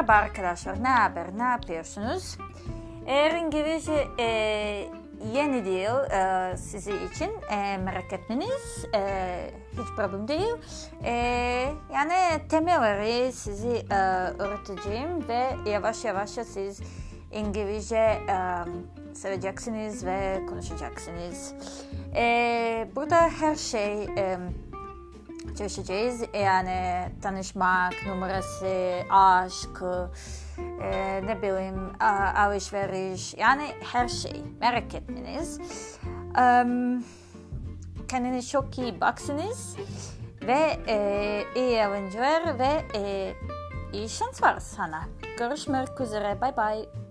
merhaba arkadaşlar, ne haber, ne yapıyorsunuz? Eğer İngilizce e, yeni değil e, sizi için e, merak etmeniz e, hiç problem değil. E, yani temelleri sizi e, öğreteceğim ve yavaş yavaş siz İngilizce e, seveceksiniz ve konuşacaksınız. E, burada her şey... E, çalışacağız. Yani tanışmak, numarası, aşk, e, ne bileyim alışveriş yani her şey merak etmeniz. Um, kendinize çok iyi baksınız ve e, iyi eğlenceler ve e, iyi şanslar sana. Görüşmek üzere. Bye bye.